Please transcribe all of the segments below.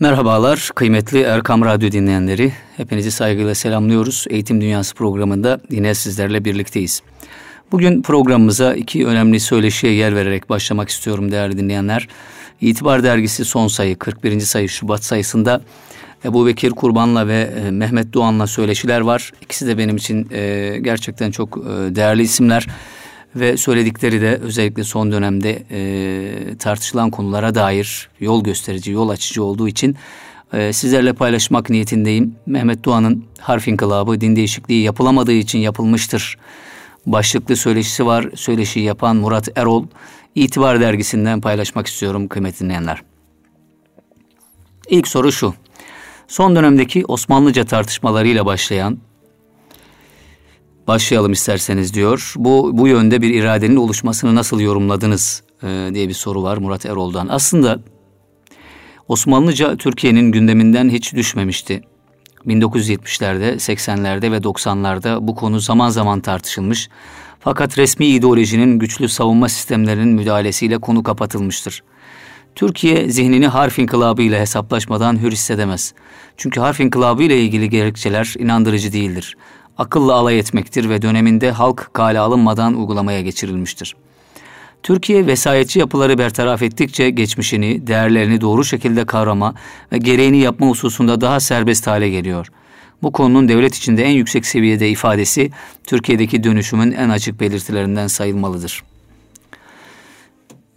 Merhabalar kıymetli Erkam Radyo dinleyenleri. Hepinizi saygıyla selamlıyoruz. Eğitim Dünyası programında yine sizlerle birlikteyiz. Bugün programımıza iki önemli söyleşiye yer vererek başlamak istiyorum değerli dinleyenler. İtibar Dergisi son sayı 41. sayı Şubat sayısında Ebu Bekir Kurban'la ve e, Mehmet Doğan'la söyleşiler var. İkisi de benim için e, gerçekten çok e, değerli isimler ve söyledikleri de özellikle son dönemde e, tartışılan konulara dair yol gösterici, yol açıcı olduğu için e, sizlerle paylaşmak niyetindeyim. Mehmet Doğan'ın harf inkılabı din değişikliği yapılamadığı için yapılmıştır. Başlıklı söyleşisi var. Söyleşiyi yapan Murat Erol. İtibar dergisinden paylaşmak istiyorum kıymetli dinleyenler. İlk soru şu. Son dönemdeki Osmanlıca tartışmalarıyla başlayan başlayalım isterseniz diyor. Bu bu yönde bir iradenin oluşmasını nasıl yorumladınız e, diye bir soru var Murat Erol'dan. Aslında Osmanlıca Türkiye'nin gündeminden hiç düşmemişti. 1970'lerde, 80'lerde ve 90'larda bu konu zaman zaman tartışılmış. Fakat resmi ideolojinin güçlü savunma sistemlerinin müdahalesiyle konu kapatılmıştır. Türkiye zihnini harf inkılabı ile hesaplaşmadan hür hissedemez. Çünkü harf inkılabı ile ilgili gerekçeler inandırıcı değildir akılla alay etmektir ve döneminde halk kale alınmadan uygulamaya geçirilmiştir. Türkiye vesayetçi yapıları bertaraf ettikçe geçmişini, değerlerini doğru şekilde kavrama ve gereğini yapma hususunda daha serbest hale geliyor. Bu konunun devlet içinde en yüksek seviyede ifadesi Türkiye'deki dönüşümün en açık belirtilerinden sayılmalıdır.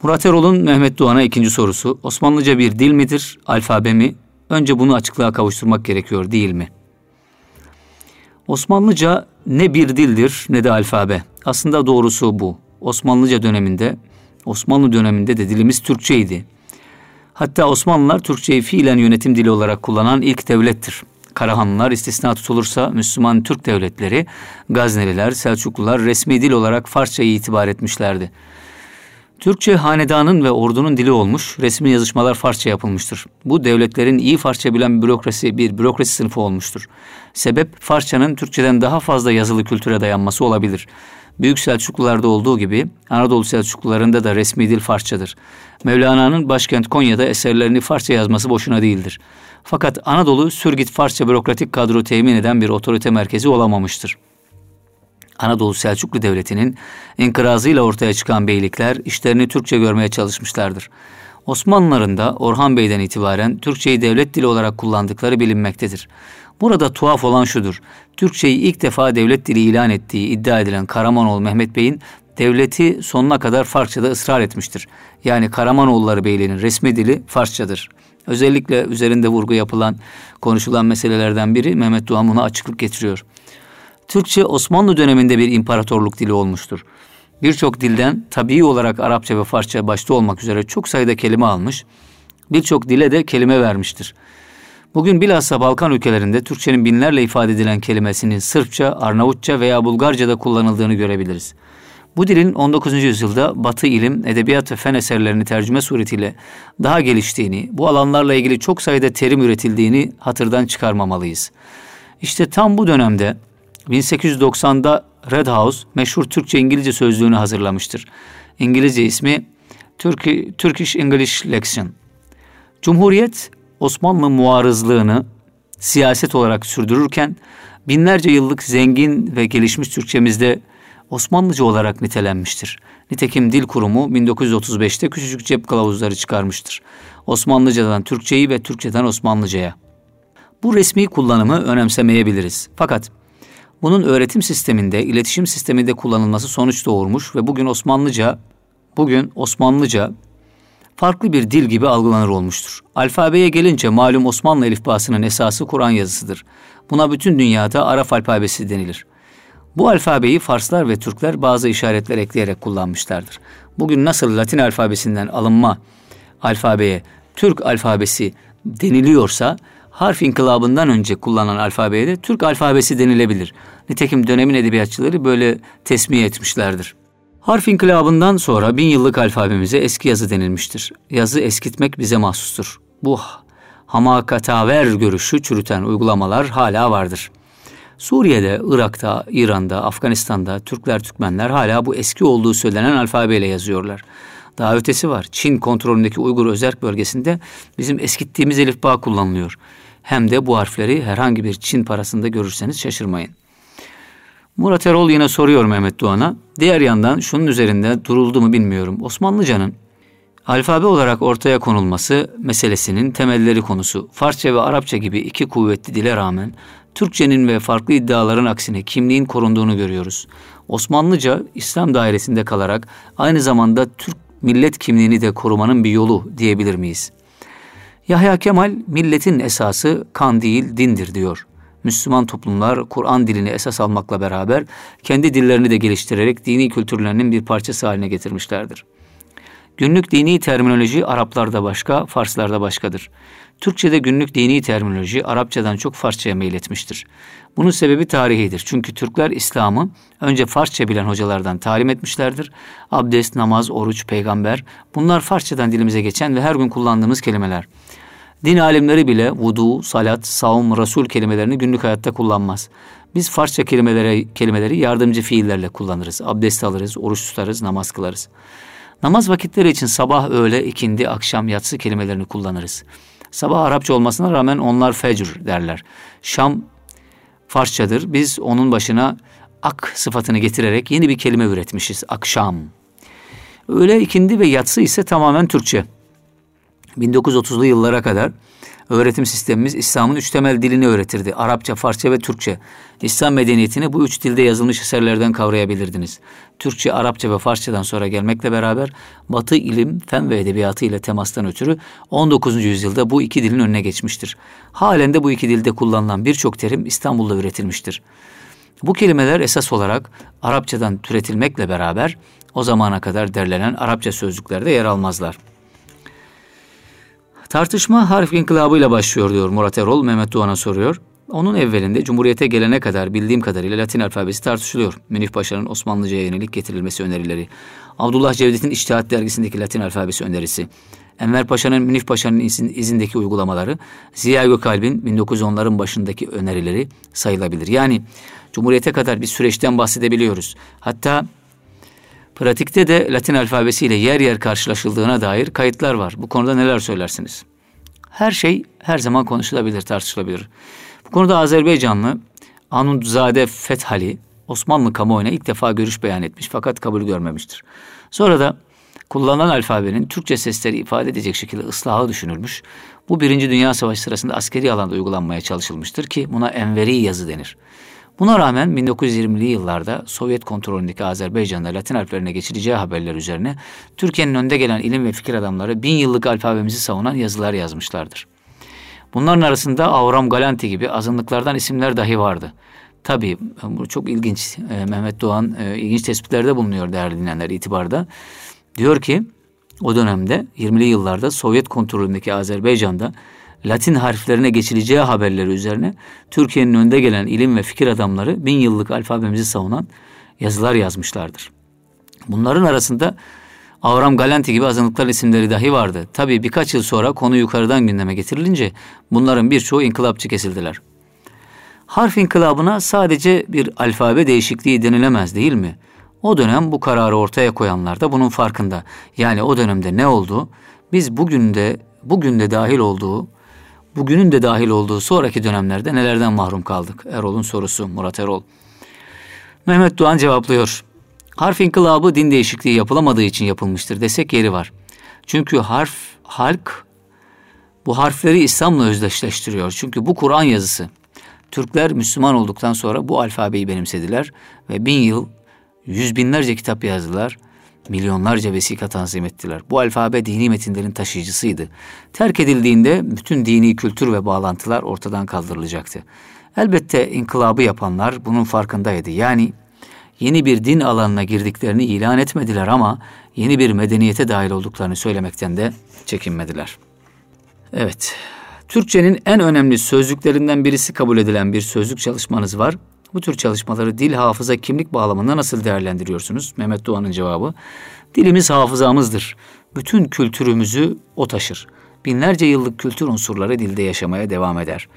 Murat Erol'un Mehmet Doğan'a ikinci sorusu. Osmanlıca bir dil midir, alfabe mi? Önce bunu açıklığa kavuşturmak gerekiyor değil mi?'' Osmanlıca ne bir dildir ne de alfabe. Aslında doğrusu bu. Osmanlıca döneminde, Osmanlı döneminde de dilimiz Türkçeydi. Hatta Osmanlılar Türkçeyi fiilen yönetim dili olarak kullanan ilk devlettir. Karahanlılar istisna tutulursa Müslüman Türk devletleri, Gazneliler, Selçuklular resmi dil olarak Farsçayı itibar etmişlerdi. Türkçe hanedanın ve ordunun dili olmuş, resmi yazışmalar Farsça yapılmıştır. Bu devletlerin iyi Farsça bilen bürokrasi bir bürokrasi sınıfı olmuştur. Sebep Farsçanın Türkçeden daha fazla yazılı kültüre dayanması olabilir. Büyük Selçuklularda olduğu gibi Anadolu Selçuklularında da resmi dil Farsçadır. Mevlana'nın başkent Konya'da eserlerini Farsça yazması boşuna değildir. Fakat Anadolu sürgit Farsça bürokratik kadro temin eden bir otorite merkezi olamamıştır. Anadolu Selçuklu Devleti'nin inkırazıyla ortaya çıkan beylikler işlerini Türkçe görmeye çalışmışlardır. Osmanlıların da Orhan Bey'den itibaren Türkçeyi devlet dili olarak kullandıkları bilinmektedir. Burada tuhaf olan şudur. Türkçeyi ilk defa devlet dili ilan ettiği iddia edilen Karamanoğlu Mehmet Bey'in devleti sonuna kadar Farsçada ısrar etmiştir. Yani Karamanoğulları Beyliği'nin resmi dili Farsçadır. Özellikle üzerinde vurgu yapılan, konuşulan meselelerden biri Mehmet Doğan buna açıklık getiriyor. Türkçe Osmanlı döneminde bir imparatorluk dili olmuştur. Birçok dilden tabii olarak Arapça ve Farsça başta olmak üzere çok sayıda kelime almış, birçok dile de kelime vermiştir. Bugün bilhassa Balkan ülkelerinde Türkçenin binlerle ifade edilen kelimesinin Sırpça, Arnavutça veya Bulgarca'da kullanıldığını görebiliriz. Bu dilin 19. yüzyılda Batı ilim, edebiyat ve fen eserlerini tercüme suretiyle daha geliştiğini, bu alanlarla ilgili çok sayıda terim üretildiğini hatırdan çıkarmamalıyız. İşte tam bu dönemde 1890'da Red House meşhur Türkçe-İngilizce sözlüğünü hazırlamıştır. İngilizce ismi Turkish English Lexion. Cumhuriyet Osmanlı muarızlığını siyaset olarak sürdürürken binlerce yıllık zengin ve gelişmiş Türkçemizde Osmanlıca olarak nitelenmiştir. Nitekim Dil Kurumu 1935'te küçücük cep kılavuzları çıkarmıştır. Osmanlıcadan Türkçeyi ve Türkçeden Osmanlıcaya. Bu resmi kullanımı önemsemeyebiliriz. Fakat bunun öğretim sisteminde, iletişim sisteminde kullanılması sonuç doğurmuş ve bugün Osmanlıca, bugün Osmanlıca farklı bir dil gibi algılanır olmuştur. Alfabeye gelince malum Osmanlı elifbasının esası Kur'an yazısıdır. Buna bütün dünyada Araf alfabesi denilir. Bu alfabeyi Farslar ve Türkler bazı işaretler ekleyerek kullanmışlardır. Bugün nasıl Latin alfabesinden alınma alfabeye Türk alfabesi deniliyorsa harf inkılabından önce kullanılan alfabeye de Türk alfabesi denilebilir. Nitekim dönemin edebiyatçıları böyle tesmiye etmişlerdir. Harf inkılabından sonra bin yıllık alfabemize eski yazı denilmiştir. Yazı eskitmek bize mahsustur. Bu hamakataver görüşü çürüten uygulamalar hala vardır. Suriye'de, Irak'ta, İran'da, Afganistan'da Türkler, Türkmenler hala bu eski olduğu söylenen alfabeyle yazıyorlar. Daha ötesi var. Çin kontrolündeki Uygur özerk bölgesinde bizim eskittiğimiz elifba kullanılıyor. Hem de bu harfleri herhangi bir Çin parasında görürseniz şaşırmayın. Murat Erol yine soruyor Mehmet Doğan'a. Diğer yandan şunun üzerinde duruldu mu bilmiyorum. Osmanlıcanın alfabe olarak ortaya konulması meselesinin temelleri konusu. Farsça ve Arapça gibi iki kuvvetli dile rağmen Türkçenin ve farklı iddiaların aksine kimliğin korunduğunu görüyoruz. Osmanlıca İslam dairesinde kalarak aynı zamanda Türk millet kimliğini de korumanın bir yolu diyebilir miyiz? Yahya Kemal milletin esası kan değil dindir diyor. Müslüman toplumlar Kur'an dilini esas almakla beraber kendi dillerini de geliştirerek dini kültürlerinin bir parçası haline getirmişlerdir. Günlük dini terminoloji Araplarda başka, Farslarda başkadır. Türkçe'de günlük dini terminoloji Arapçadan çok Farsçaya meyletmiştir. Bunun sebebi tarihidir. Çünkü Türkler İslam'ı önce Farsça bilen hocalardan talim etmişlerdir. Abdest, namaz, oruç, peygamber bunlar Farsçadan dilimize geçen ve her gün kullandığımız kelimeler. Din alimleri bile vudu, salat, savun, rasul kelimelerini günlük hayatta kullanmaz. Biz Farsça kelimelere, kelimeleri yardımcı fiillerle kullanırız. Abdest alırız, oruç tutarız, namaz kılarız. Namaz vakitleri için sabah, öğle, ikindi, akşam, yatsı kelimelerini kullanırız. Sabah Arapça olmasına rağmen onlar fecr derler. Şam Farsçadır. Biz onun başına ak sıfatını getirerek yeni bir kelime üretmişiz. Akşam. Öğle, ikindi ve yatsı ise tamamen Türkçe. 1930'lu yıllara kadar öğretim sistemimiz İslam'ın üç temel dilini öğretirdi. Arapça, Farsça ve Türkçe. İslam medeniyetini bu üç dilde yazılmış eserlerden kavrayabilirdiniz. Türkçe, Arapça ve Farsçadan sonra gelmekle beraber Batı ilim, fen ve edebiyatı ile temastan ötürü 19. yüzyılda bu iki dilin önüne geçmiştir. Halen de bu iki dilde kullanılan birçok terim İstanbul'da üretilmiştir. Bu kelimeler esas olarak Arapçadan türetilmekle beraber o zamana kadar derlenen Arapça sözlüklerde yer almazlar. Tartışma harf inkılabıyla başlıyor diyor Murat Erol, Mehmet Doğan'a soruyor. Onun evvelinde Cumhuriyete gelene kadar bildiğim kadarıyla Latin alfabesi tartışılıyor. Münif Paşa'nın Osmanlıca'ya yönelik getirilmesi önerileri. Abdullah Cevdet'in İçtihat dergisindeki Latin alfabesi önerisi. Enver Paşa'nın Münif Paşa'nın izindeki uygulamaları, Ziya Gökalp'in 1910'ların başındaki önerileri sayılabilir. Yani Cumhuriyete kadar bir süreçten bahsedebiliyoruz. Hatta Pratikte de Latin alfabesiyle yer yer karşılaşıldığına dair kayıtlar var. Bu konuda neler söylersiniz? Her şey her zaman konuşulabilir, tartışılabilir. Bu konuda Azerbaycanlı Anundzade Fethali Osmanlı kamuoyuna ilk defa görüş beyan etmiş fakat kabul görmemiştir. Sonra da kullanılan alfabenin Türkçe sesleri ifade edecek şekilde ıslahı düşünülmüş. Bu Birinci Dünya Savaşı sırasında askeri alanda uygulanmaya çalışılmıştır ki buna enveri yazı denir. Buna rağmen 1920'li yıllarda Sovyet kontrolündeki Azerbaycan'da Latin harflerine geçileceği haberler üzerine Türkiye'nin önde gelen ilim ve fikir adamları bin yıllık alfabemizi savunan yazılar yazmışlardır. Bunların arasında Avram Galanti gibi azınlıklardan isimler dahi vardı. Tabii bu çok ilginç. E, Mehmet Doğan e, ilginç tespitlerde bulunuyor değerli dinleyenler itibarda. Diyor ki o dönemde 20'li yıllarda Sovyet kontrolündeki Azerbaycan'da Latin harflerine geçileceği haberleri üzerine Türkiye'nin önde gelen ilim ve fikir adamları bin yıllık alfabemizi savunan yazılar yazmışlardır. Bunların arasında Avram Galanti gibi azınlıklar isimleri dahi vardı. Tabii birkaç yıl sonra konu yukarıdan gündeme getirilince bunların birçoğu inkılapçı kesildiler. Harf inkılabına sadece bir alfabe değişikliği denilemez değil mi? O dönem bu kararı ortaya koyanlar da bunun farkında. Yani o dönemde ne oldu? Biz bugün de bugün de dahil olduğu bugünün de dahil olduğu sonraki dönemlerde nelerden mahrum kaldık? Erol'un sorusu Murat Erol. Mehmet Doğan cevaplıyor. Harf inkılabı din değişikliği yapılamadığı için yapılmıştır desek yeri var. Çünkü harf, halk bu harfleri İslam'la özdeşleştiriyor. Çünkü bu Kur'an yazısı. Türkler Müslüman olduktan sonra bu alfabeyi benimsediler ve bin yıl yüz binlerce kitap yazdılar milyonlarca vesika tanzim ettiler. Bu alfabe dini metinlerin taşıyıcısıydı. Terk edildiğinde bütün dini kültür ve bağlantılar ortadan kaldırılacaktı. Elbette inkılabı yapanlar bunun farkındaydı. Yani yeni bir din alanına girdiklerini ilan etmediler ama yeni bir medeniyete dahil olduklarını söylemekten de çekinmediler. Evet, Türkçenin en önemli sözlüklerinden birisi kabul edilen bir sözlük çalışmanız var. Bu tür çalışmaları dil, hafıza, kimlik bağlamında nasıl değerlendiriyorsunuz? Mehmet Doğan'ın cevabı. Dilimiz hafızamızdır. Bütün kültürümüzü o taşır. Binlerce yıllık kültür unsurları dilde yaşamaya devam eder.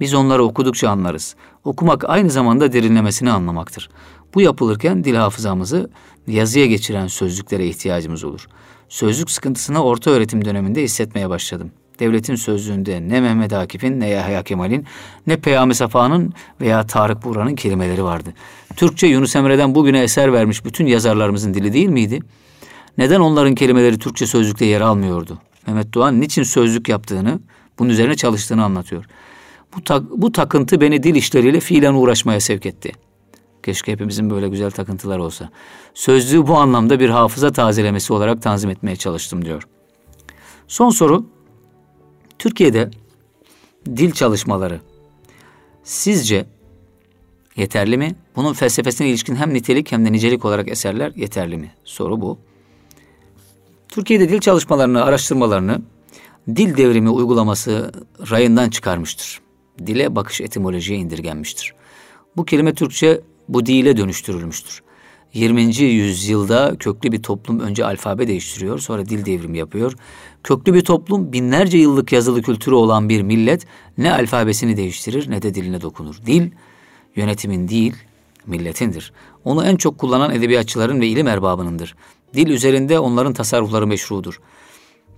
Biz onları okudukça anlarız. Okumak aynı zamanda derinlemesini anlamaktır. Bu yapılırken dil hafızamızı yazıya geçiren sözlüklere ihtiyacımız olur. Sözlük sıkıntısını orta öğretim döneminde hissetmeye başladım. Devletin sözlüğünde ne Mehmet Akif'in ne Yahya Kemal'in ne Peyami Safa'nın veya Tarık Buğra'nın kelimeleri vardı. Türkçe Yunus Emre'den bugüne eser vermiş bütün yazarlarımızın dili değil miydi? Neden onların kelimeleri Türkçe sözlükte yer almıyordu? Mehmet Doğan niçin sözlük yaptığını, bunun üzerine çalıştığını anlatıyor. Bu, tak, bu takıntı beni dil işleriyle fiilen uğraşmaya sevk etti. Keşke hepimizin böyle güzel takıntılar olsa. Sözlüğü bu anlamda bir hafıza tazelemesi olarak tanzim etmeye çalıştım diyor. Son soru. Türkiye'de dil çalışmaları sizce yeterli mi? Bunun felsefesine ilişkin hem nitelik hem de nicelik olarak eserler yeterli mi? Soru bu. Türkiye'de dil çalışmalarını, araştırmalarını dil devrimi uygulaması rayından çıkarmıştır. Dile bakış etimolojiye indirgenmiştir. Bu kelime Türkçe bu dile dönüştürülmüştür. 20. yüzyılda köklü bir toplum önce alfabe değiştiriyor, sonra dil devrimi yapıyor. Köklü bir toplum binlerce yıllık yazılı kültürü olan bir millet ne alfabesini değiştirir ne de diline dokunur. Dil yönetimin değil, milletindir. Onu en çok kullanan edebiyatçıların ve ilim erbabınındır. Dil üzerinde onların tasarrufları meşrudur.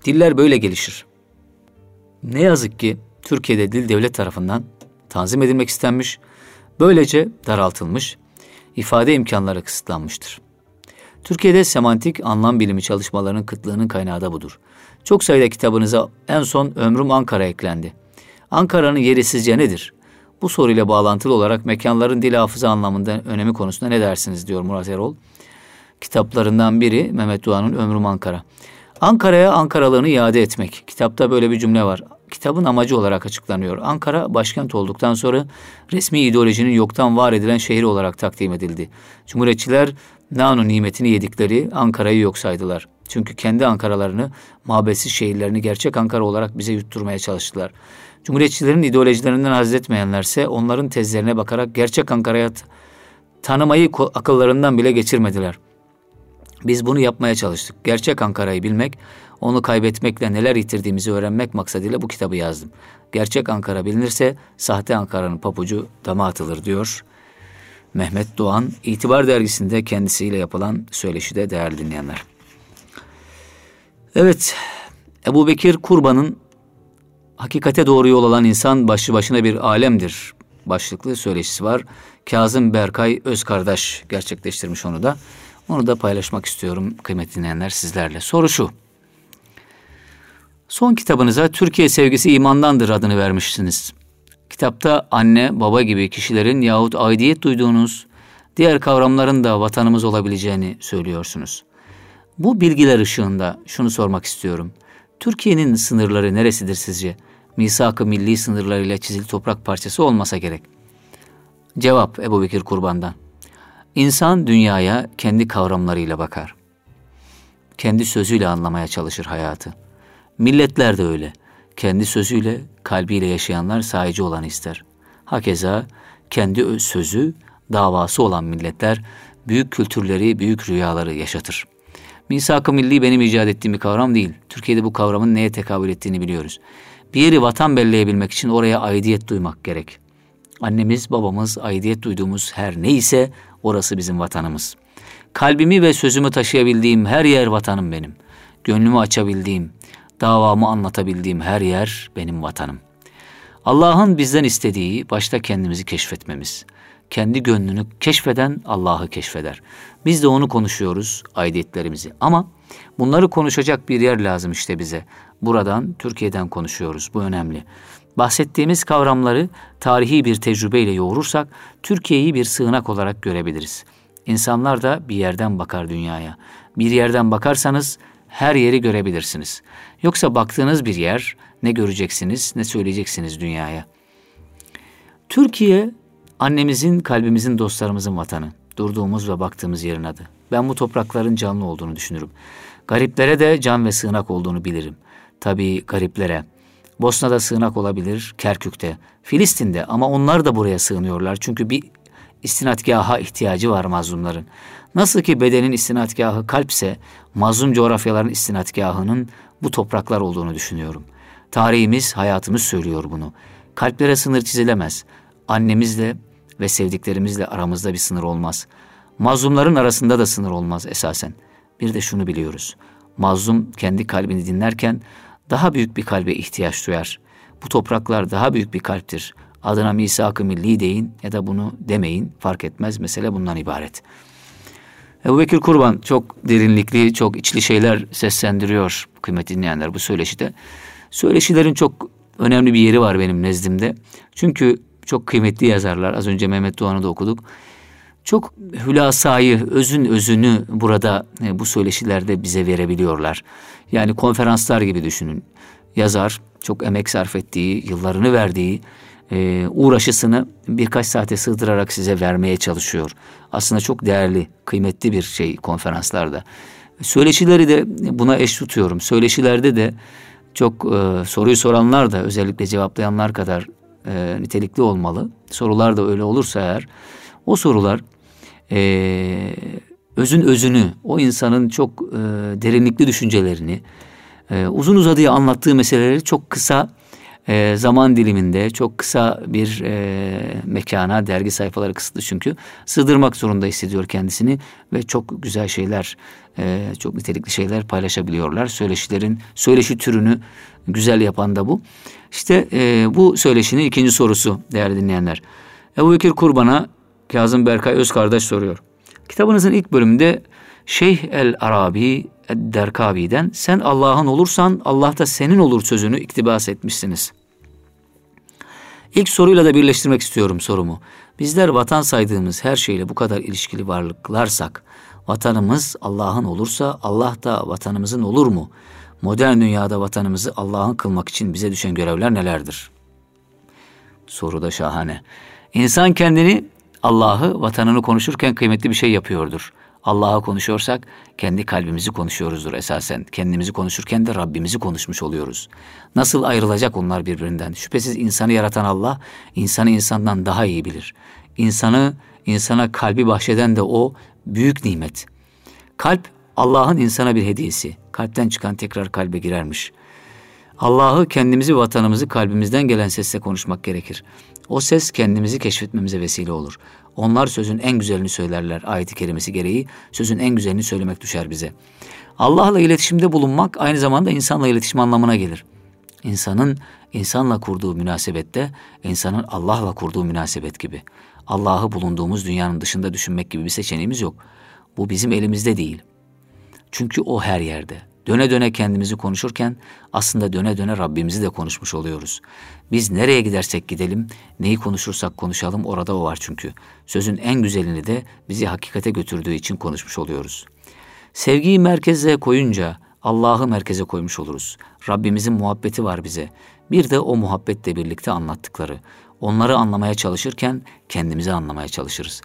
Diller böyle gelişir. Ne yazık ki Türkiye'de dil devlet tarafından tanzim edilmek istenmiş, böylece daraltılmış, ifade imkanları kısıtlanmıştır. Türkiye'de semantik anlam bilimi çalışmalarının kıtlığının kaynağı da budur. Çok sayıda kitabınıza en son Ömrüm Ankara eklendi. Ankara'nın yeri sizce nedir? Bu soruyla bağlantılı olarak mekanların dil hafıza anlamında önemi konusunda ne dersiniz diyor Murat Erol. Kitaplarından biri Mehmet Doğan'ın Ömrüm Ankara. Ankara'ya Ankaralığını iade etmek. Kitapta böyle bir cümle var. Kitabın amacı olarak açıklanıyor. Ankara başkent olduktan sonra resmi ideolojinin yoktan var edilen şehir olarak takdim edildi. Cumhuriyetçiler nano nimetini yedikleri Ankara'yı yok saydılar. Çünkü kendi Ankaralarını, mabetsiz şehirlerini gerçek Ankara olarak bize yutturmaya çalıştılar. Cumhuriyetçilerin ideolojilerinden haz etmeyenlerse onların tezlerine bakarak gerçek Ankara'ya tanımayı akıllarından bile geçirmediler. Biz bunu yapmaya çalıştık. Gerçek Ankara'yı bilmek, onu kaybetmekle neler yitirdiğimizi öğrenmek maksadıyla bu kitabı yazdım. Gerçek Ankara bilinirse sahte Ankara'nın papucu dama atılır diyor. Mehmet Doğan İtibar Dergisi'nde kendisiyle yapılan söyleşide değerli dinleyenler. Evet, Ebu Bekir Kurban'ın Hakikate doğru yol alan insan başlı başına bir alemdir başlıklı söyleşisi var. Kazım Berkay Özkardaş gerçekleştirmiş onu da. Onu da paylaşmak istiyorum kıymetli dinleyenler sizlerle. Soru şu. Son kitabınıza Türkiye sevgisi imandandır adını vermişsiniz. Kitapta anne, baba gibi kişilerin yahut aidiyet duyduğunuz diğer kavramların da vatanımız olabileceğini söylüyorsunuz. Bu bilgiler ışığında şunu sormak istiyorum. Türkiye'nin sınırları neresidir sizce? Misak-ı milli sınırlarıyla çizili toprak parçası olmasa gerek. Cevap Ebu Bekir Kurban'dan. İnsan dünyaya kendi kavramlarıyla bakar. Kendi sözüyle anlamaya çalışır hayatı. Milletler de öyle. Kendi sözüyle, kalbiyle yaşayanlar sahici olan ister. Hakeza kendi sözü, davası olan milletler büyük kültürleri, büyük rüyaları yaşatır. Misak-ı milli benim icat ettiğim bir kavram değil. Türkiye'de bu kavramın neye tekabül ettiğini biliyoruz. Bir yeri vatan belleyebilmek için oraya aidiyet duymak gerek. Annemiz, babamız, aidiyet duyduğumuz her neyse orası bizim vatanımız. Kalbimi ve sözümü taşıyabildiğim her yer vatanım benim. Gönlümü açabildiğim, davamı anlatabildiğim her yer benim vatanım. Allah'ın bizden istediği başta kendimizi keşfetmemiz. Kendi gönlünü keşfeden Allah'ı keşfeder. Biz de onu konuşuyoruz, aidiyetlerimizi. Ama bunları konuşacak bir yer lazım işte bize. Buradan, Türkiye'den konuşuyoruz. Bu önemli. Bahsettiğimiz kavramları tarihi bir tecrübeyle yoğurursak Türkiye'yi bir sığınak olarak görebiliriz. İnsanlar da bir yerden bakar dünyaya. Bir yerden bakarsanız her yeri görebilirsiniz. Yoksa baktığınız bir yer ne göreceksiniz ne söyleyeceksiniz dünyaya. Türkiye annemizin, kalbimizin, dostlarımızın vatanı. Durduğumuz ve baktığımız yerin adı. Ben bu toprakların canlı olduğunu düşünürüm. Gariplere de can ve sığınak olduğunu bilirim. Tabii gariplere. Bosna'da sığınak olabilir, Kerkük'te, Filistin'de ama onlar da buraya sığınıyorlar. Çünkü bir istinadgaha ihtiyacı var mazlumların. Nasıl ki bedenin istinadgahı kalpse, mazlum coğrafyaların istinadgahının bu topraklar olduğunu düşünüyorum. Tarihimiz, hayatımız söylüyor bunu. Kalplere sınır çizilemez. Annemizle ve sevdiklerimizle aramızda bir sınır olmaz. Mazlumların arasında da sınır olmaz esasen. Bir de şunu biliyoruz. mazlum kendi kalbini dinlerken daha büyük bir kalbe ihtiyaç duyar. Bu topraklar daha büyük bir kalptir. Adına misak-ı milli deyin ya da bunu demeyin fark etmez. Mesele bundan ibaret. Ebu Bekir Kurban çok derinlikli, çok içli şeyler seslendiriyor kıymetli dinleyenler bu söyleşide. Söyleşilerin çok önemli bir yeri var benim nezdimde. Çünkü çok kıymetli yazarlar. Az önce Mehmet Doğan'ı da okuduk. Çok hülasayı, özün özünü burada e, bu söyleşilerde bize verebiliyorlar. Yani konferanslar gibi düşünün. Yazar çok emek sarf ettiği, yıllarını verdiği, e, uğraşısını birkaç saate sığdırarak size vermeye çalışıyor. Aslında çok değerli, kıymetli bir şey konferanslarda. Söyleşileri de buna eş tutuyorum. Söyleşilerde de çok e, soruyu soranlar da özellikle cevaplayanlar kadar e, nitelikli olmalı. Sorular da öyle olursa eğer o sorular e, özün özünü, o insanın çok e, derinlikli düşüncelerini, e, uzun uzadıya anlattığı meseleleri çok kısa e, zaman diliminde, çok kısa bir e, mekana, dergi sayfaları kısıtlı çünkü, sığdırmak zorunda hissediyor kendisini ve çok güzel şeyler, e, çok nitelikli şeyler paylaşabiliyorlar. Söyleşilerin, söyleşi türünü güzel yapan da bu. İşte e, bu söyleşinin ikinci sorusu değerli dinleyenler. Ebu Bekir Kurban'a Kazım Berkay Özkardeş soruyor. Kitabınızın ilk bölümünde Şeyh el Arabi Derkavi'den sen Allah'ın olursan Allah da senin olur sözünü iktibas etmişsiniz. İlk soruyla da birleştirmek istiyorum sorumu. Bizler vatan saydığımız her şeyle bu kadar ilişkili varlıklarsak, vatanımız Allah'ın olursa Allah da vatanımızın olur mu? Modern dünyada vatanımızı Allah'ın kılmak için bize düşen görevler nelerdir? Soru da şahane. İnsan kendini Allah'ı vatanını konuşurken kıymetli bir şey yapıyordur. Allah'a konuşuyorsak kendi kalbimizi konuşuyoruzdur esasen. Kendimizi konuşurken de Rabbimizi konuşmuş oluyoruz. Nasıl ayrılacak onlar birbirinden? Şüphesiz insanı yaratan Allah insanı insandan daha iyi bilir. İnsanı insana kalbi bahşeden de o büyük nimet. Kalp Allah'ın insana bir hediyesi. Kalpten çıkan tekrar kalbe girermiş. Allah'ı kendimizi vatanımızı kalbimizden gelen sesle konuşmak gerekir. O ses kendimizi keşfetmemize vesile olur. Onlar sözün en güzelini söylerler ayeti kerimesi gereği. Sözün en güzelini söylemek düşer bize. Allah'la iletişimde bulunmak aynı zamanda insanla iletişim anlamına gelir. İnsanın insanla kurduğu münasebette insanın Allah'la kurduğu münasebet gibi. Allah'ı bulunduğumuz dünyanın dışında düşünmek gibi bir seçeneğimiz yok. Bu bizim elimizde değil. Çünkü o her yerde. Döne döne kendimizi konuşurken aslında döne döne Rabbimizi de konuşmuş oluyoruz. Biz nereye gidersek gidelim, neyi konuşursak konuşalım orada o var çünkü. Sözün en güzelini de bizi hakikate götürdüğü için konuşmuş oluyoruz. Sevgiyi merkeze koyunca Allah'ı merkeze koymuş oluruz. Rabbimizin muhabbeti var bize. Bir de o muhabbetle birlikte anlattıkları. Onları anlamaya çalışırken kendimizi anlamaya çalışırız.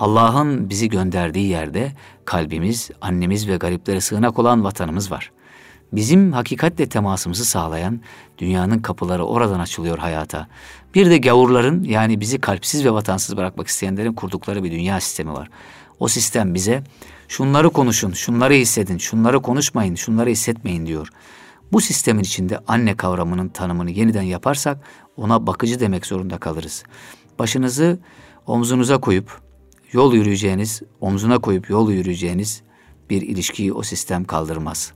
Allah'ın bizi gönderdiği yerde kalbimiz, annemiz ve gariplere sığınak olan vatanımız var. Bizim hakikatle temasımızı sağlayan dünyanın kapıları oradan açılıyor hayata. Bir de gavurların yani bizi kalpsiz ve vatansız bırakmak isteyenlerin kurdukları bir dünya sistemi var. O sistem bize şunları konuşun, şunları hissedin, şunları konuşmayın, şunları hissetmeyin diyor. Bu sistemin içinde anne kavramının tanımını yeniden yaparsak ona bakıcı demek zorunda kalırız. Başınızı omzunuza koyup yol yürüyeceğiniz, omzuna koyup yol yürüyeceğiniz bir ilişkiyi o sistem kaldırmaz.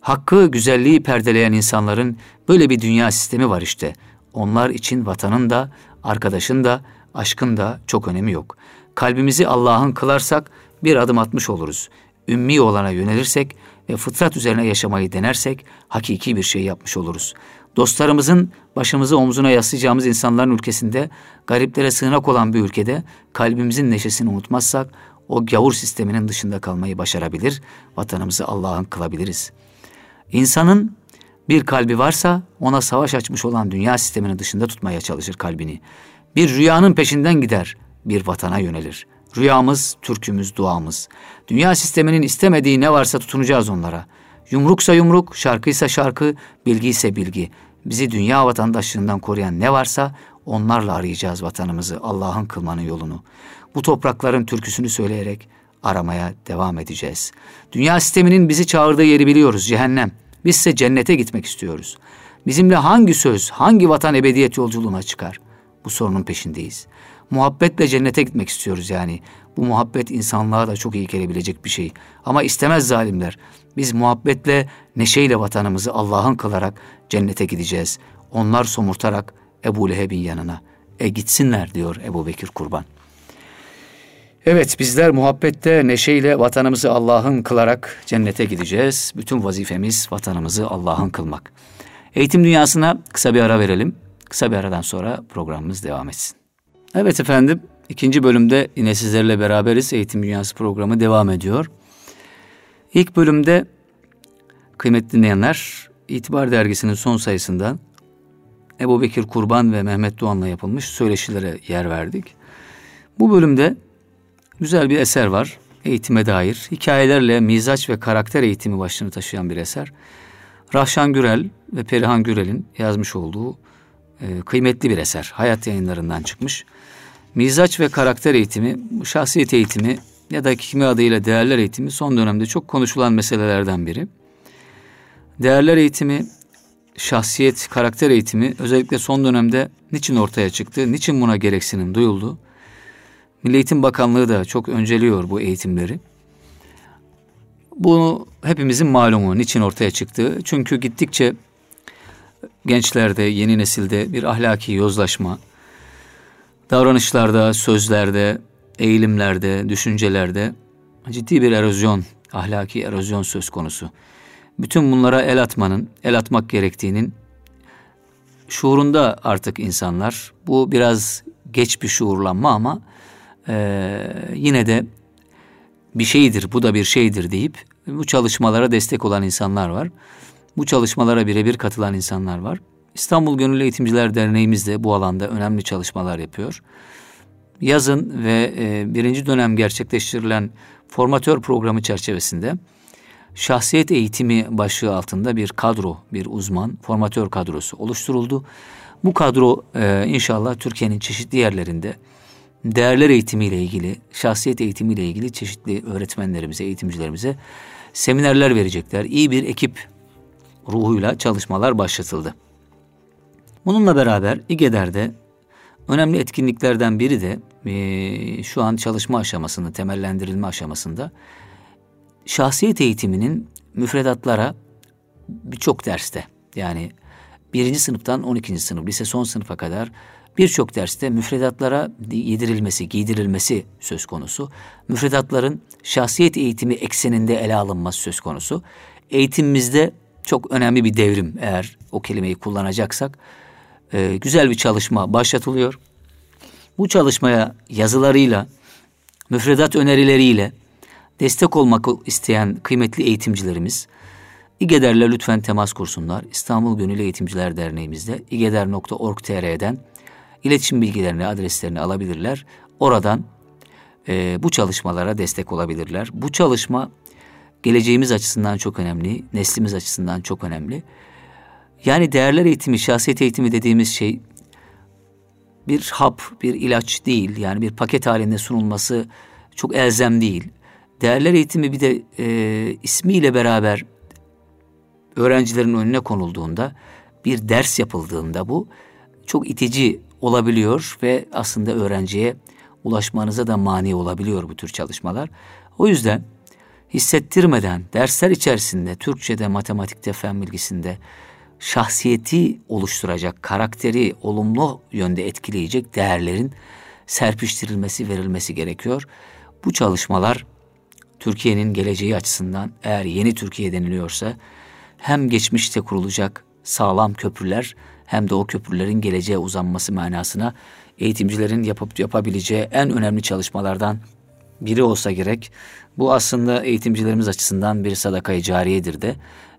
Hakkı, güzelliği perdeleyen insanların böyle bir dünya sistemi var işte. Onlar için vatanın da, arkadaşın da, aşkın da çok önemi yok. Kalbimizi Allah'ın kılarsak bir adım atmış oluruz. Ümmi olana yönelirsek ve fıtrat üzerine yaşamayı denersek hakiki bir şey yapmış oluruz. Dostlarımızın başımızı omzuna yaslayacağımız insanların ülkesinde, gariplere sığınak olan bir ülkede kalbimizin neşesini unutmazsak o gavur sisteminin dışında kalmayı başarabilir, vatanımızı Allah'ın kılabiliriz. İnsanın bir kalbi varsa ona savaş açmış olan dünya sisteminin dışında tutmaya çalışır kalbini. Bir rüyanın peşinden gider, bir vatana yönelir. Rüyamız, türkümüz, duamız. Dünya sisteminin istemediği ne varsa tutunacağız onlara. Yumruksa yumruk, şarkıysa şarkı, bilgi ise bilgi. Bizi dünya vatandaşlığından koruyan ne varsa onlarla arayacağız vatanımızı, Allah'ın kılmanın yolunu. Bu toprakların türküsünü söyleyerek aramaya devam edeceğiz. Dünya sisteminin bizi çağırdığı yeri biliyoruz, cehennem. Bizse cennete gitmek istiyoruz. Bizimle hangi söz, hangi vatan ebediyet yolculuğuna çıkar? Bu sorunun peşindeyiz. muhabbetle cennete gitmek istiyoruz yani. Bu muhabbet insanlığa da çok iyi gelebilecek bir şey. Ama istemez zalimler. Biz muhabbetle, neşeyle vatanımızı Allah'ın kılarak cennete gideceğiz. Onlar somurtarak Ebu Leheb'in yanına. E gitsinler diyor Ebu Bekir Kurban. Evet bizler muhabbette neşeyle vatanımızı Allah'ın kılarak cennete gideceğiz. Bütün vazifemiz vatanımızı Allah'ın kılmak. Eğitim dünyasına kısa bir ara verelim. Kısa bir aradan sonra programımız devam etsin. Evet efendim ikinci bölümde yine sizlerle beraberiz. Eğitim Dünyası programı devam ediyor. İlk bölümde kıymetli dinleyenler İtibar Dergisi'nin son sayısında Ebu Bekir Kurban ve Mehmet Doğan'la yapılmış söyleşilere yer verdik. Bu bölümde güzel bir eser var. Eğitime dair hikayelerle mizaç ve karakter eğitimi başlığını taşıyan bir eser. Rahşan Gürel ve Perihan Gürel'in yazmış olduğu e, kıymetli bir eser. Hayat yayınlarından çıkmış. Mizaç ve karakter eğitimi, şahsiyet eğitimi ya da kimi adıyla değerler eğitimi son dönemde çok konuşulan meselelerden biri. Değerler eğitimi, şahsiyet, karakter eğitimi özellikle son dönemde niçin ortaya çıktı, niçin buna gereksinim duyuldu? Milli Eğitim Bakanlığı da çok önceliyor bu eğitimleri. Bunu hepimizin malumu niçin ortaya çıktı. Çünkü gittikçe gençlerde, yeni nesilde bir ahlaki yozlaşma, davranışlarda, sözlerde, eğilimlerde, düşüncelerde ciddi bir erozyon, ahlaki erozyon söz konusu. Bütün bunlara el atmanın, el atmak gerektiğinin şuurunda artık insanlar. Bu biraz geç bir şuurlanma ama e, yine de bir şeydir, bu da bir şeydir deyip bu çalışmalara destek olan insanlar var. Bu çalışmalara birebir katılan insanlar var. İstanbul Gönüllü Eğitimciler Derneğimiz de bu alanda önemli çalışmalar yapıyor. Yazın ve e, birinci dönem gerçekleştirilen formatör programı çerçevesinde şahsiyet eğitimi başlığı altında bir kadro, bir uzman, formatör kadrosu oluşturuldu. Bu kadro e, inşallah Türkiye'nin çeşitli yerlerinde değerler eğitimiyle ilgili, şahsiyet eğitimiyle ilgili çeşitli öğretmenlerimize, eğitimcilerimize seminerler verecekler. İyi bir ekip ruhuyla çalışmalar başlatıldı. Bununla beraber İGEDER'de önemli etkinliklerden biri de e, şu an çalışma aşamasında, temellendirilme aşamasında şahsiyet eğitiminin müfredatlara birçok derste yani birinci sınıftan 12. sınıf, lise son sınıfa kadar birçok derste müfredatlara yedirilmesi, giydirilmesi söz konusu. Müfredatların şahsiyet eğitimi ekseninde ele alınması söz konusu. Eğitimimizde çok önemli bir devrim eğer o kelimeyi kullanacaksak. E, güzel bir çalışma başlatılıyor. Bu çalışmaya yazılarıyla, müfredat önerileriyle destek olmak isteyen kıymetli eğitimcilerimiz İGEDER'le lütfen temas kursunlar. İstanbul Gönüllü Eğitimciler Derneğimizde igeder.org.tr'den iletişim bilgilerini, adreslerini alabilirler. Oradan e, bu çalışmalara destek olabilirler. Bu çalışma geleceğimiz açısından çok önemli, neslimiz açısından çok önemli. Yani değerler eğitimi, şahsiyet eğitimi dediğimiz şey bir hap, bir ilaç değil. Yani bir paket halinde sunulması çok elzem değil. Değerler eğitimi bir de e, ismiyle beraber öğrencilerin önüne konulduğunda, bir ders yapıldığında bu çok itici olabiliyor ve aslında öğrenciye ulaşmanıza da mani olabiliyor bu tür çalışmalar. O yüzden hissettirmeden dersler içerisinde Türkçe'de, matematikte, fen bilgisinde şahsiyeti oluşturacak, karakteri olumlu yönde etkileyecek değerlerin serpiştirilmesi, verilmesi gerekiyor. Bu çalışmalar Türkiye'nin geleceği açısından eğer yeni Türkiye deniliyorsa hem geçmişte kurulacak sağlam köprüler hem de o köprülerin geleceğe uzanması manasına eğitimcilerin yapıp yapabileceği en önemli çalışmalardan biri olsa gerek. Bu aslında eğitimcilerimiz açısından bir sadakayı cariyedir de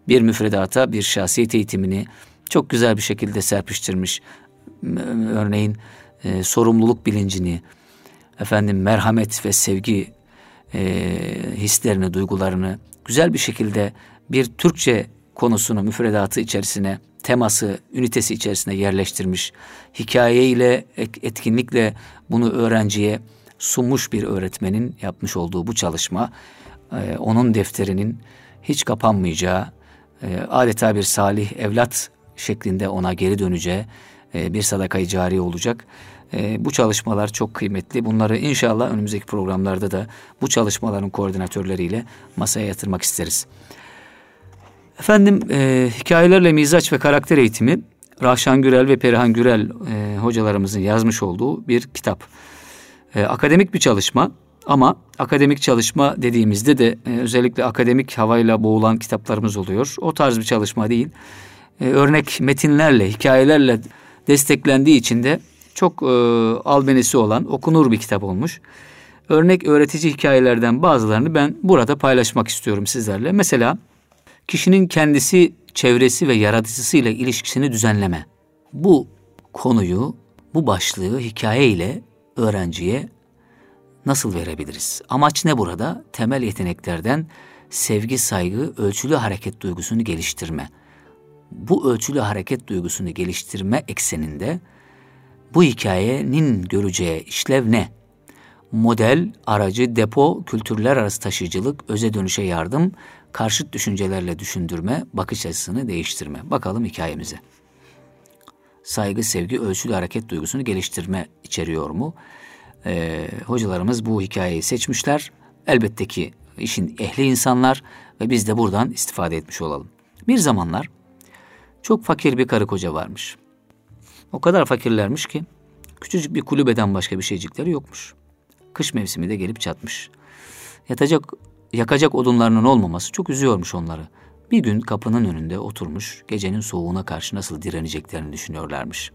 bir müfredata bir şahsiyet eğitimini çok güzel bir şekilde serpiştirmiş. Örneğin e, sorumluluk bilincini, efendim merhamet ve sevgi e, hislerini, duygularını güzel bir şekilde bir Türkçe konusunu müfredatı içerisine, teması, ünitesi içerisine yerleştirmiş. Hikayeyle, etkinlikle bunu öğrenciye sunmuş bir öğretmenin yapmış olduğu bu çalışma, e, onun defterinin hiç kapanmayacağı, e, adeta bir salih evlat şeklinde ona geri döneceği e, bir sadakayı cari olacak. Bu çalışmalar çok kıymetli. Bunları inşallah önümüzdeki programlarda da bu çalışmaların koordinatörleriyle masaya yatırmak isteriz. Efendim e, hikayelerle mizaç ve karakter eğitimi Rahşan Gürel ve Perihan Gürel e, hocalarımızın yazmış olduğu bir kitap. E, akademik bir çalışma ama akademik çalışma dediğimizde de e, özellikle akademik havayla boğulan kitaplarımız oluyor. O tarz bir çalışma değil. E, örnek metinlerle, hikayelerle desteklendiği için de çok e, albenisi olan, okunur bir kitap olmuş. Örnek öğretici hikayelerden bazılarını ben burada paylaşmak istiyorum sizlerle. Mesela kişinin kendisi, çevresi ve yaratıcısıyla ilişkisini düzenleme. Bu konuyu, bu başlığı hikaye ile öğrenciye nasıl verebiliriz? Amaç ne burada? Temel yeteneklerden sevgi, saygı, ölçülü hareket duygusunu geliştirme. Bu ölçülü hareket duygusunu geliştirme ekseninde bu hikayenin göreceği işlev ne? Model, aracı, depo, kültürler arası taşıyıcılık, öze dönüşe yardım, karşıt düşüncelerle düşündürme, bakış açısını değiştirme. Bakalım hikayemize. Saygı, sevgi, ölçülü hareket duygusunu geliştirme içeriyor mu? Ee, hocalarımız bu hikayeyi seçmişler. Elbette ki işin ehli insanlar ve biz de buradan istifade etmiş olalım. Bir zamanlar çok fakir bir karı koca varmış. O kadar fakirlermiş ki küçücük bir kulübeden başka bir şeycikleri yokmuş. Kış mevsimi de gelip çatmış. Yatacak, yakacak odunlarının olmaması çok üzüyormuş onları. Bir gün kapının önünde oturmuş, gecenin soğuğuna karşı nasıl direneceklerini düşünüyorlarmış.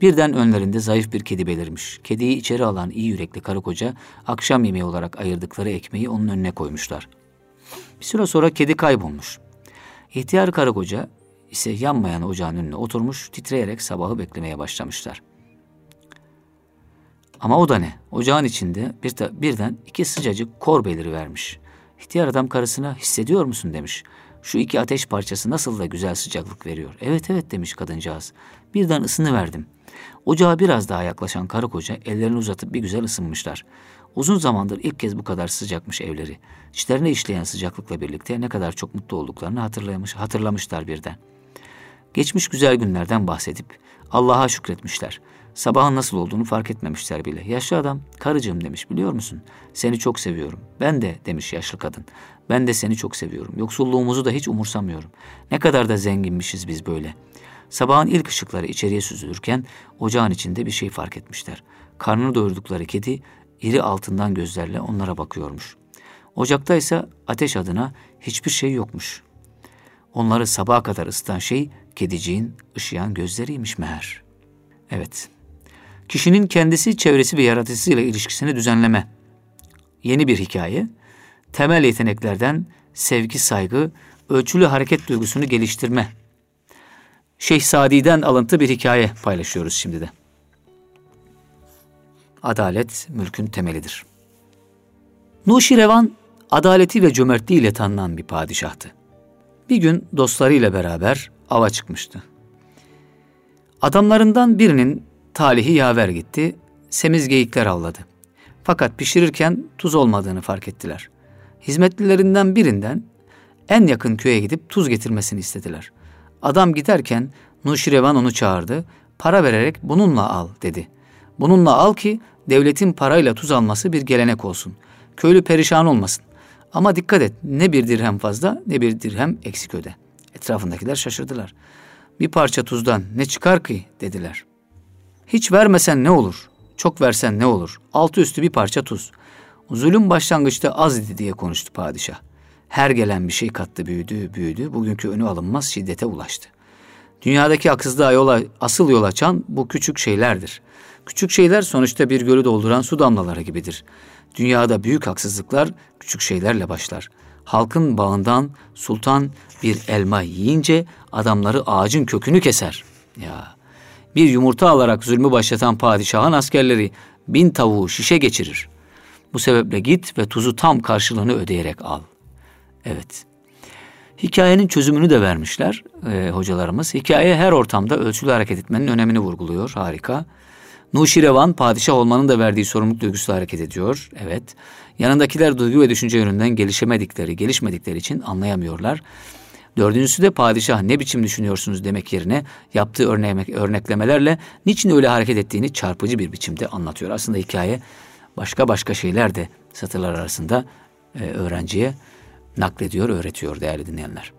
Birden önlerinde zayıf bir kedi belirmiş. Kediyi içeri alan iyi yürekli karı koca akşam yemeği olarak ayırdıkları ekmeği onun önüne koymuşlar. Bir süre sonra kedi kaybolmuş. İhtiyar karı koca ise yanmayan ocağın önüne oturmuş titreyerek sabahı beklemeye başlamışlar. Ama o da ne? Ocağın içinde bir de, birden iki sıcacık kor beliri vermiş. İhtiyar adam karısına hissediyor musun demiş. Şu iki ateş parçası nasıl da güzel sıcaklık veriyor. Evet evet demiş kadıncağız. Birden ısını verdim. Ocağa biraz daha yaklaşan karı koca ellerini uzatıp bir güzel ısınmışlar. Uzun zamandır ilk kez bu kadar sıcakmış evleri. İçlerine işleyen sıcaklıkla birlikte ne kadar çok mutlu olduklarını hatırlamış, hatırlamışlar birden. Geçmiş güzel günlerden bahsedip Allah'a şükretmişler. Sabahın nasıl olduğunu fark etmemişler bile. Yaşlı adam, karıcığım demiş biliyor musun? Seni çok seviyorum. Ben de demiş yaşlı kadın. Ben de seni çok seviyorum. Yoksulluğumuzu da hiç umursamıyorum. Ne kadar da zenginmişiz biz böyle. Sabahın ilk ışıkları içeriye süzülürken ocağın içinde bir şey fark etmişler. Karnını doyurdukları kedi iri altından gözlerle onlara bakıyormuş. Ocakta ise ateş adına hiçbir şey yokmuş. Onları sabaha kadar ısıtan şey kediciğin ışıyan gözleriymiş meğer. Evet, kişinin kendisi, çevresi ve yaratıcısıyla ilişkisini düzenleme. Yeni bir hikaye, temel yeteneklerden sevgi, saygı, ölçülü hareket duygusunu geliştirme. Şeyh Sadi'den alıntı bir hikaye paylaşıyoruz şimdi de. Adalet mülkün temelidir. Nuşirevan adaleti ve cömertliğiyle tanınan bir padişahtı. Bir gün dostlarıyla beraber ava çıkmıştı. Adamlarından birinin talihi yaver gitti, semiz geyikler avladı. Fakat pişirirken tuz olmadığını fark ettiler. Hizmetlilerinden birinden en yakın köye gidip tuz getirmesini istediler. Adam giderken Nuşirevan onu çağırdı. Para vererek bununla al dedi. Bununla al ki devletin parayla tuz alması bir gelenek olsun. Köylü perişan olmasın. Ama dikkat et ne bir dirhem fazla ne bir dirhem eksik öde. Etrafındakiler şaşırdılar. Bir parça tuzdan ne çıkar ki dediler. Hiç vermesen ne olur? Çok versen ne olur? Altı üstü bir parça tuz. Zulüm başlangıçta az idi diye konuştu padişah. Her gelen bir şey kattı büyüdü büyüdü. Bugünkü önü alınmaz şiddete ulaştı. Dünyadaki haksızlığa yola, asıl yol açan bu küçük şeylerdir. Küçük şeyler sonuçta bir gölü dolduran su damlaları gibidir. Dünyada büyük haksızlıklar küçük şeylerle başlar. Halkın bağından sultan bir elma yiyince adamları ağacın kökünü keser. Ya bir yumurta alarak zulmü başlatan padişahın askerleri bin tavuğu şişe geçirir. Bu sebeple git ve tuzu tam karşılığını ödeyerek al. Evet. Hikayenin çözümünü de vermişler e, hocalarımız. Hikaye her ortamda ölçülü hareket etmenin önemini vurguluyor. Harika. Nuşirevan padişah olmanın da verdiği sorumluluk duygusuyla hareket ediyor. Evet. Yanındakiler duygu ve düşünce yönünden gelişemedikleri, gelişmedikleri için anlayamıyorlar. Dördüncüsü de padişah ne biçim düşünüyorsunuz demek yerine yaptığı örnek, örneklemelerle niçin öyle hareket ettiğini çarpıcı bir biçimde anlatıyor. Aslında hikaye başka başka şeyler de satırlar arasında e, öğrenciye naklediyor, öğretiyor değerli dinleyenler.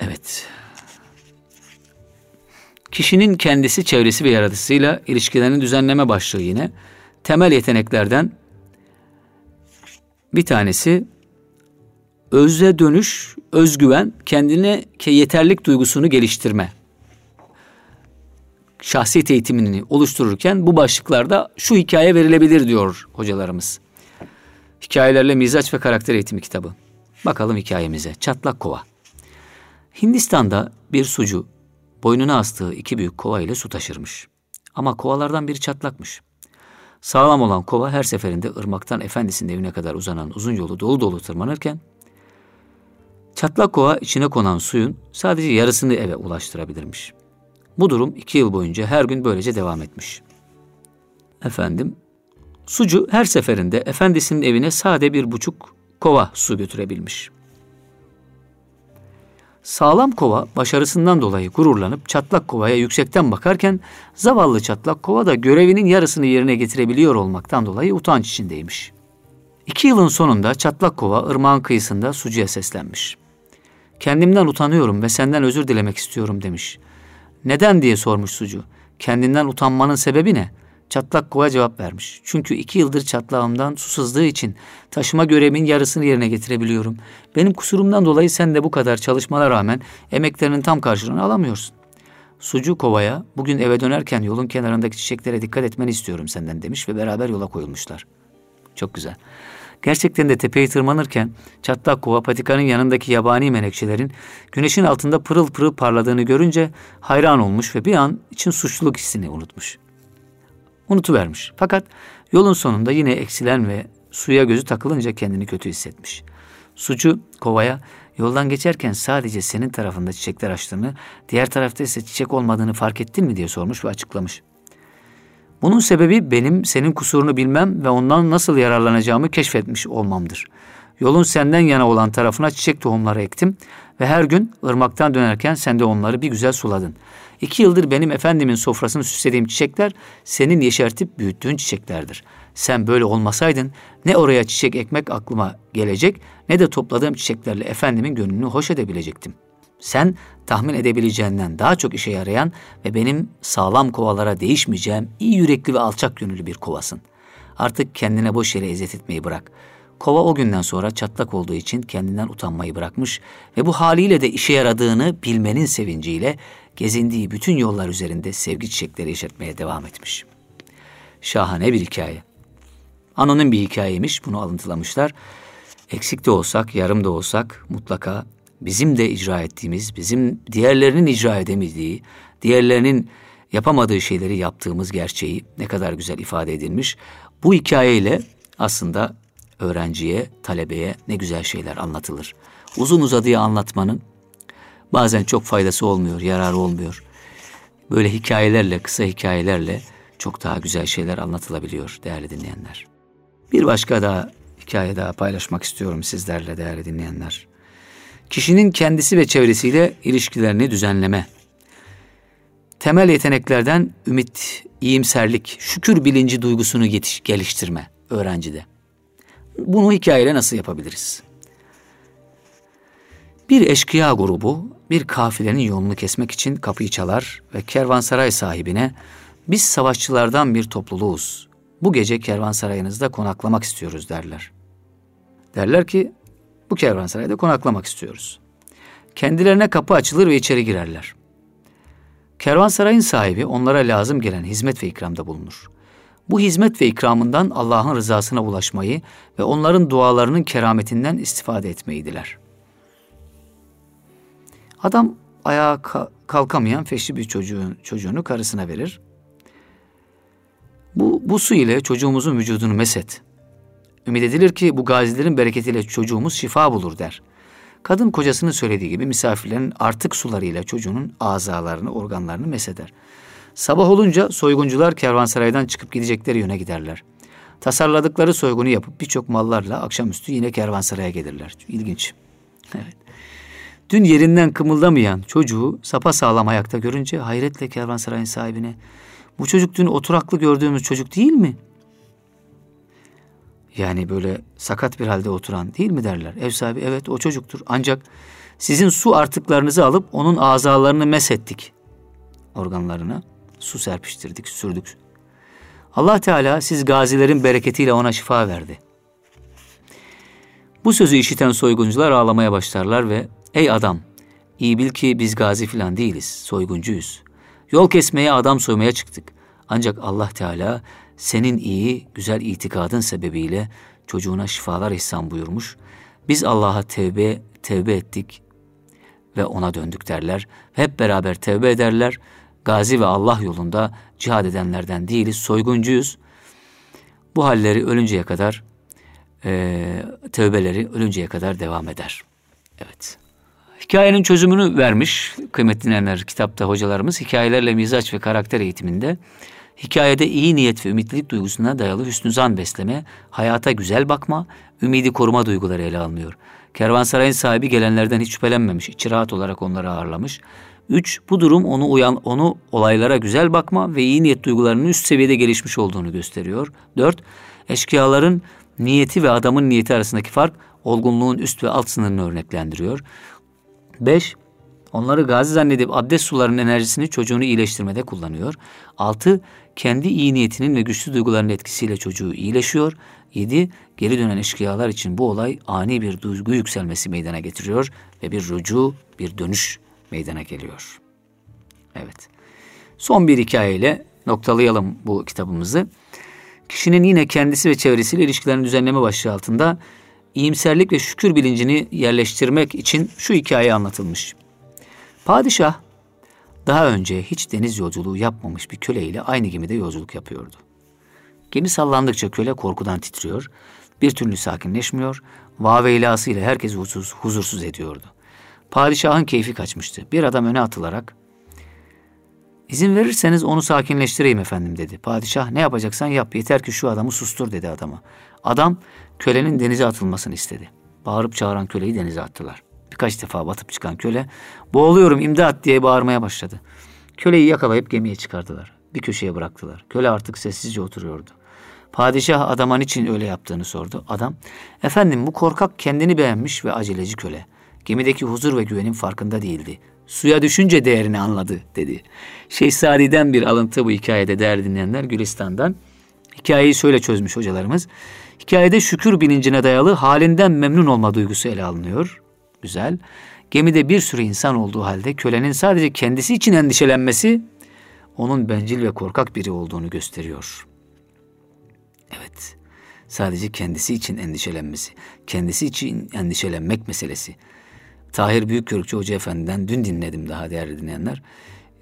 Evet. Kişinin kendisi, çevresi ve yaratısıyla ilişkilerini düzenleme başlığı yine temel yeteneklerden bir tanesi özle dönüş, özgüven, kendine yeterlik duygusunu geliştirme. Şahsiyet eğitimini oluştururken bu başlıklarda şu hikaye verilebilir diyor hocalarımız. Hikayelerle Mizaç ve Karakter Eğitimi kitabı. Bakalım hikayemize. Çatlak Kova. Hindistan'da bir sucu boynuna astığı iki büyük kova ile su taşırmış. Ama kovalardan biri çatlakmış. Sağlam olan kova her seferinde ırmaktan efendisinin evine kadar uzanan uzun yolu dolu dolu tırmanırken çatlak kova içine konan suyun sadece yarısını eve ulaştırabilirmiş. Bu durum iki yıl boyunca her gün böylece devam etmiş. Efendim, sucu her seferinde efendisinin evine sade bir buçuk kova su götürebilmiş. Sağlam kova başarısından dolayı gururlanıp çatlak kovaya yüksekten bakarken zavallı çatlak kova da görevinin yarısını yerine getirebiliyor olmaktan dolayı utanç içindeymiş. İki yılın sonunda çatlak kova ırmağın kıyısında sucuya seslenmiş. Kendimden utanıyorum ve senden özür dilemek istiyorum demiş. Neden diye sormuş sucu. Kendinden utanmanın sebebi ne? Çatlak kova cevap vermiş. Çünkü iki yıldır çatlağımdan su sızdığı için taşıma görevimin yarısını yerine getirebiliyorum. Benim kusurumdan dolayı sen de bu kadar çalışmana rağmen emeklerinin tam karşılığını alamıyorsun. Sucu kovaya bugün eve dönerken yolun kenarındaki çiçeklere dikkat etmeni istiyorum senden demiş ve beraber yola koyulmuşlar. Çok güzel. Gerçekten de tepeyi tırmanırken çatlak kova patikanın yanındaki yabani menekşelerin güneşin altında pırıl pırıl parladığını görünce hayran olmuş ve bir an için suçluluk hissini unutmuş unutuvermiş. Fakat yolun sonunda yine eksilen ve suya gözü takılınca kendini kötü hissetmiş. Sucu kovaya yoldan geçerken sadece senin tarafında çiçekler açtığını, diğer tarafta ise çiçek olmadığını fark ettin mi diye sormuş ve açıklamış. Bunun sebebi benim senin kusurunu bilmem ve ondan nasıl yararlanacağımı keşfetmiş olmamdır. Yolun senden yana olan tarafına çiçek tohumları ektim ve her gün ırmaktan dönerken sen de onları bir güzel suladın. İki yıldır benim efendimin sofrasını süslediğim çiçekler senin yeşertip büyüttüğün çiçeklerdir. Sen böyle olmasaydın ne oraya çiçek ekmek aklıma gelecek ne de topladığım çiçeklerle efendimin gönlünü hoş edebilecektim. Sen tahmin edebileceğinden daha çok işe yarayan ve benim sağlam kovalara değişmeyeceğim iyi yürekli ve alçak gönüllü bir kovasın. Artık kendine boş yere eziyet etmeyi bırak. Kova o günden sonra çatlak olduğu için kendinden utanmayı bırakmış ve bu haliyle de işe yaradığını bilmenin sevinciyle gezindiği bütün yollar üzerinde sevgi çiçekleri yeşertmeye devam etmiş. Şahane bir hikaye. Anonim bir hikayeymiş, bunu alıntılamışlar. Eksik de olsak, yarım da olsak mutlaka bizim de icra ettiğimiz, bizim diğerlerinin icra edemediği, diğerlerinin yapamadığı şeyleri yaptığımız gerçeği ne kadar güzel ifade edilmiş. Bu hikayeyle aslında öğrenciye, talebeye ne güzel şeyler anlatılır. Uzun uzadıya anlatmanın bazen çok faydası olmuyor, yararı olmuyor. Böyle hikayelerle, kısa hikayelerle çok daha güzel şeyler anlatılabiliyor değerli dinleyenler. Bir başka daha hikaye daha paylaşmak istiyorum sizlerle değerli dinleyenler. Kişinin kendisi ve çevresiyle ilişkilerini düzenleme. Temel yeteneklerden ümit, iyimserlik, şükür bilinci duygusunu yetiş, geliştirme öğrencide. Bunu hikayeyle nasıl yapabiliriz? Bir eşkıya grubu bir kafilenin yolunu kesmek için kapıyı çalar ve kervansaray sahibine biz savaşçılardan bir topluluğuz. Bu gece kervansarayınızda konaklamak istiyoruz derler. Derler ki bu kervansarayda konaklamak istiyoruz. Kendilerine kapı açılır ve içeri girerler. Kervansarayın sahibi onlara lazım gelen hizmet ve ikramda bulunur. Bu hizmet ve ikramından Allah'ın rızasına ulaşmayı ve onların dualarının kerametinden istifade etmeyi diler. Adam ayağa kalkamayan feşli bir çocuğun, çocuğunu karısına verir. Bu, bu su ile çocuğumuzun vücudunu meset. Ümit edilir ki bu gazilerin bereketiyle çocuğumuz şifa bulur der. Kadın kocasının söylediği gibi misafirlerin artık sularıyla çocuğunun azalarını, organlarını mesheder. Sabah olunca soyguncular kervansaraydan çıkıp gidecekleri yöne giderler. Tasarladıkları soygunu yapıp birçok mallarla akşamüstü yine kervansaraya gelirler. İlginç. Evet. Dün yerinden kımıldamayan çocuğu sapa sağlam ayakta görünce hayretle kervansarayın sahibine bu çocuk dün oturaklı gördüğümüz çocuk değil mi? Yani böyle sakat bir halde oturan değil mi derler. Ev sahibi evet o çocuktur. Ancak sizin su artıklarınızı alıp onun azalarını mesettik. Organlarına su serpiştirdik, sürdük. Allah Teala siz gazilerin bereketiyle ona şifa verdi. Bu sözü işiten soyguncular ağlamaya başlarlar ve ey adam iyi bil ki biz gazi filan değiliz, soyguncuyuz. Yol kesmeye adam soymaya çıktık. Ancak Allah Teala senin iyi, güzel itikadın sebebiyle çocuğuna şifalar ihsan buyurmuş. Biz Allah'a tevbe, tevbe ettik ve ona döndük derler. Hep beraber tevbe ederler. Gazi ve Allah yolunda cihad edenlerden değiliz, soyguncuyuz. Bu halleri ölünceye kadar, e, tövbeleri ölünceye kadar devam eder. Evet. Hikayenin çözümünü vermiş kıymetli dinleyenler kitapta hocalarımız hikayelerle mizaç ve karakter eğitiminde hikayede iyi niyet ve ümitlilik duygusuna dayalı hüsnü zan besleme, hayata güzel bakma, ümidi koruma duyguları ele alınıyor. Kervansarayın sahibi gelenlerden hiç şüphelenmemiş, içi rahat olarak onları ağırlamış. Üç, bu durum onu uyan, onu olaylara güzel bakma ve iyi niyet duygularının üst seviyede gelişmiş olduğunu gösteriyor. Dört, eşkıyaların niyeti ve adamın niyeti arasındaki fark olgunluğun üst ve alt sınırını örneklendiriyor. Beş, onları gazi zannedip abdest sularının enerjisini çocuğunu iyileştirmede kullanıyor. Altı, kendi iyi niyetinin ve güçlü duyguların etkisiyle çocuğu iyileşiyor. Yedi, geri dönen eşkıyalar için bu olay ani bir duygu yükselmesi meydana getiriyor ve bir rucu, bir dönüş meydana geliyor. Evet. Son bir hikayeyle noktalayalım bu kitabımızı. Kişinin yine kendisi ve çevresiyle ilişkilerini düzenleme başlığı altında iyimserlik ve şükür bilincini yerleştirmek için şu hikaye anlatılmış. Padişah daha önce hiç deniz yolculuğu yapmamış bir köleyle aynı gemide yolculuk yapıyordu. Gemi sallandıkça köle korkudan titriyor, bir türlü sakinleşmiyor, vaveylası ile herkesi huzursuz, huzursuz ediyordu. Padişahın keyfi kaçmıştı. Bir adam öne atılarak, İzin verirseniz onu sakinleştireyim efendim dedi. Padişah ne yapacaksan yap yeter ki şu adamı sustur dedi adama. Adam kölenin denize atılmasını istedi. Bağırıp çağıran köleyi denize attılar. Birkaç defa batıp çıkan köle boğuluyorum imdat diye bağırmaya başladı. Köleyi yakalayıp gemiye çıkardılar. Bir köşeye bıraktılar. Köle artık sessizce oturuyordu. Padişah adama için öyle yaptığını sordu. Adam, efendim bu korkak kendini beğenmiş ve aceleci köle. Gemideki huzur ve güvenin farkında değildi. Suya düşünce değerini anladı dedi. Şehzadi'den bir alıntı bu hikayede değerli dinleyenler Gülistan'dan. Hikayeyi şöyle çözmüş hocalarımız. Hikayede şükür bilincine dayalı halinden memnun olma duygusu ele alınıyor. Güzel. Gemide bir sürü insan olduğu halde kölenin sadece kendisi için endişelenmesi onun bencil ve korkak biri olduğunu gösteriyor. Evet. Sadece kendisi için endişelenmesi, kendisi için endişelenmek meselesi. Tahir Büyükgörükçü Hoca Efendi'den dün dinledim daha değerli dinleyenler.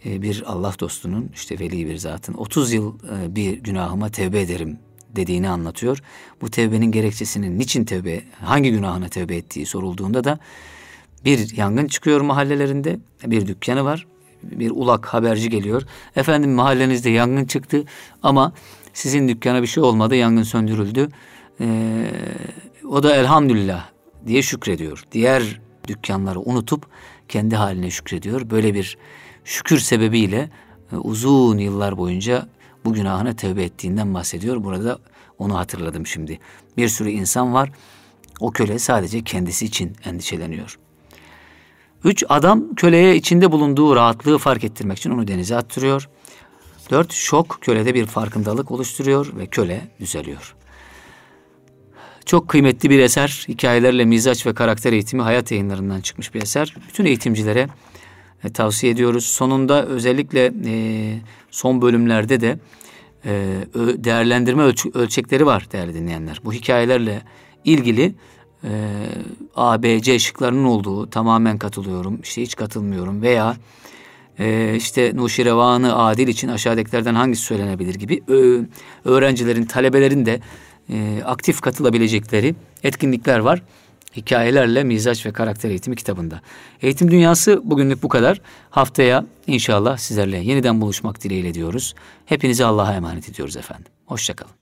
Ee, bir Allah dostunun işte veli bir zatın 30 yıl e, bir günahıma tevbe ederim dediğini anlatıyor. Bu tevbenin gerekçesinin niçin tevbe, hangi günahına tevbe ettiği sorulduğunda da bir yangın çıkıyor mahallelerinde, bir dükkanı var, bir ulak haberci geliyor. Efendim mahallenizde yangın çıktı ama sizin dükkana bir şey olmadı, yangın söndürüldü. Ee, o da elhamdülillah diye şükrediyor. Diğer dükkanları unutup kendi haline şükrediyor. Böyle bir şükür sebebiyle e, uzun yıllar boyunca bu günahına tövbe ettiğinden bahsediyor. Burada onu hatırladım şimdi. Bir sürü insan var. O köle sadece kendisi için endişeleniyor. Üç, adam köleye içinde bulunduğu rahatlığı fark ettirmek için onu denize attırıyor. Dört, şok kölede bir farkındalık oluşturuyor ve köle düzeliyor. Çok kıymetli bir eser. Hikayelerle mizaç ve karakter eğitimi hayat yayınlarından çıkmış bir eser. Bütün eğitimcilere e, tavsiye ediyoruz. Sonunda özellikle e, son bölümlerde de e, değerlendirme ölç- ölçekleri var değerli dinleyenler. Bu hikayelerle ilgili e, A, B, C şıklarının olduğu tamamen katılıyorum, işte hiç katılmıyorum veya e, işte Nuşirevanı adil için aşağıdakilerden hangisi söylenebilir gibi ö, öğrencilerin, talebelerin de e, aktif katılabilecekleri etkinlikler var. Hikayelerle Mizaç ve Karakter Eğitimi kitabında. Eğitim dünyası bugünlük bu kadar. Haftaya inşallah sizlerle yeniden buluşmak dileğiyle diyoruz. Hepinizi Allah'a emanet ediyoruz efendim. Hoşçakalın.